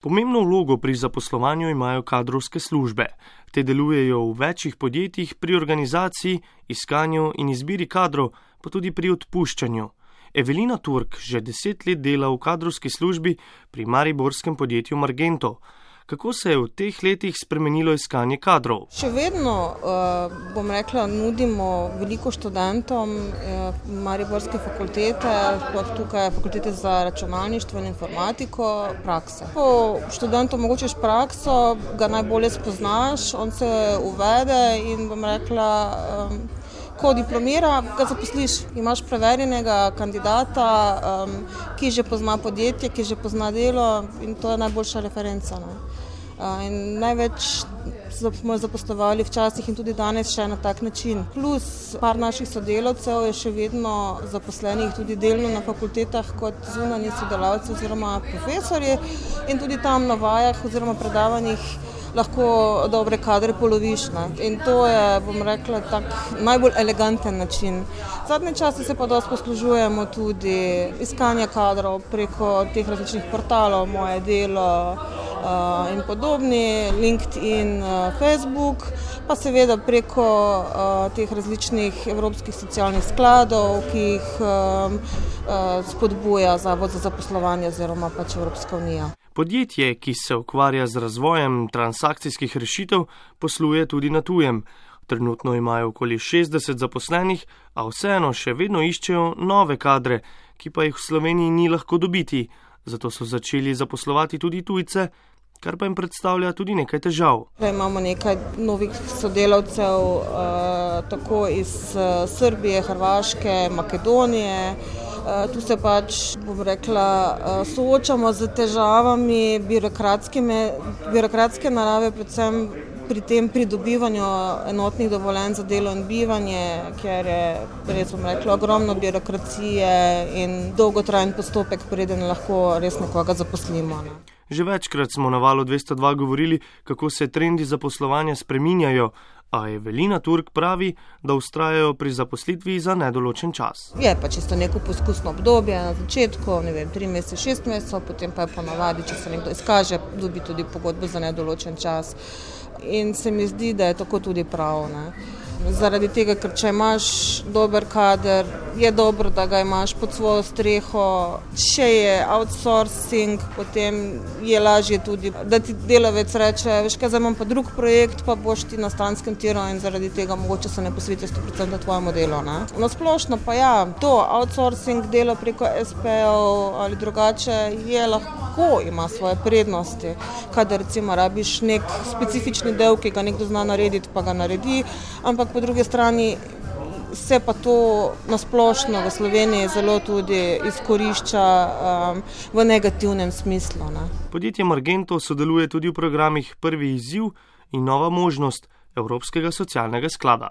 Pomembno vlogo pri zaposlovanju imajo kadrovske službe. Te delujejo v večjih podjetjih pri organizaciji, iskanju in izbiri kadrov, pa tudi pri odpuščanju. Evelina Turk že deset let dela v kadrovski službi pri mariborskem podjetju Margento. Kako se je v teh letih spremenilo iskanje kadrov? Še vedno, uh, bom rekla, nudimo veliko študentom uh, Mariborske fakultete, sploh tukaj fakultete za računalništvo in informatiko, prakse. Ko študentom omogočiš prakso, ga najbolje spoznaš, on se uvede in bom rekla. Ko diplomira, ga zaposliš, imaš preverjenega kandidata, um, ki že pozna podjetje, ki že pozna delo in to je najboljša referenca. Ne. In največ smo zaposlovali včasih in tudi danes še na tak način. Plus par naših sodelavcev je še vedno zaposlenih tudi delno na fakultetah kot zunanji sodelavci oziroma profesori in tudi tam na vajah oziroma predavanjih lahko dobre kadre poloviš. Ne. In to je, bom rekla, tak najbolj eleganten način. Zadnje čase se pa dosti poslužujemo tudi iskanja kadrov preko teh različnih portalov, moje delo. Eh, in podobni, LinkedIn, eh, Facebook, pa seveda preko eh, teh različnih evropskih socialnih skladov, ki jih spodbuja Zavod za zaposlovanje oziroma pač Evropska unija. Podjetje, ki se ukvarja z razvojem transakcijskih rešitev, posluje tudi na tujem. Trenutno imajo okoli 60 zaposlenih, a vseeno še vedno iščejo nove kadre, ki pa jih v Sloveniji ni lahko dobiti. Zato so začeli zaposlovati tudi tujce, kar pa jim predstavlja tudi nekaj težav. Imamo nekaj novih sodelavcev, uh, tako iz uh, Srbije, Hrvaške, Makedonije. Uh, tu se pač, bom rekla, uh, soočamo z težavami birokratske narave, predvsem pri tem pridobivanju enotnih dovoljenj za delo in bivanje, ker je res, bom rekla, ogromno birokracije in dolgotrajen postopek, preden lahko res nekoga zaposlimo. Ne. Že večkrat smo na valu 202 govorili, kako se trendi zaposlovanja spreminjajo, a Evelina Turk pravi, da ustrajajo pri zaposlitvi za nedoločen čas. Je pa čisto neko poskusno obdobje na začetku, ne vem, tri mesece, šest mesecev, potem pa je ponovadi, če se nekdo izkaže, dobi tudi pogodbo za nedoločen čas. In se mi zdi, da je tako tudi prav. Ne. Zaradi tega, ker če imaš dober kader, je dobro, da ga imaš pod svojo streho. Če je outsourcing, potem je lažje tudi, da ti delavec reče: Veš, kaj zdaj imam pa drug projekt, pa boš ti na stanskem tiru in zaradi tega mogoče se ne posveti 100% tvojemu delu. Ne? Na splošno pa ja, to outsourcing delo preko SP-ov ali drugače je lahko, ima svoje prednosti. Kadar recimo rabiš nek specifični del, ki ga nekdo zna narediti, pa ga naredi. Ampak po drugi strani se pa to nasplošno v Sloveniji zelo tudi izkorišča um, v negativnem smislu. Ne. Podjetje Margento sodeluje tudi v programih Prvi izziv in Nova možnost Evropskega socialnega sklada.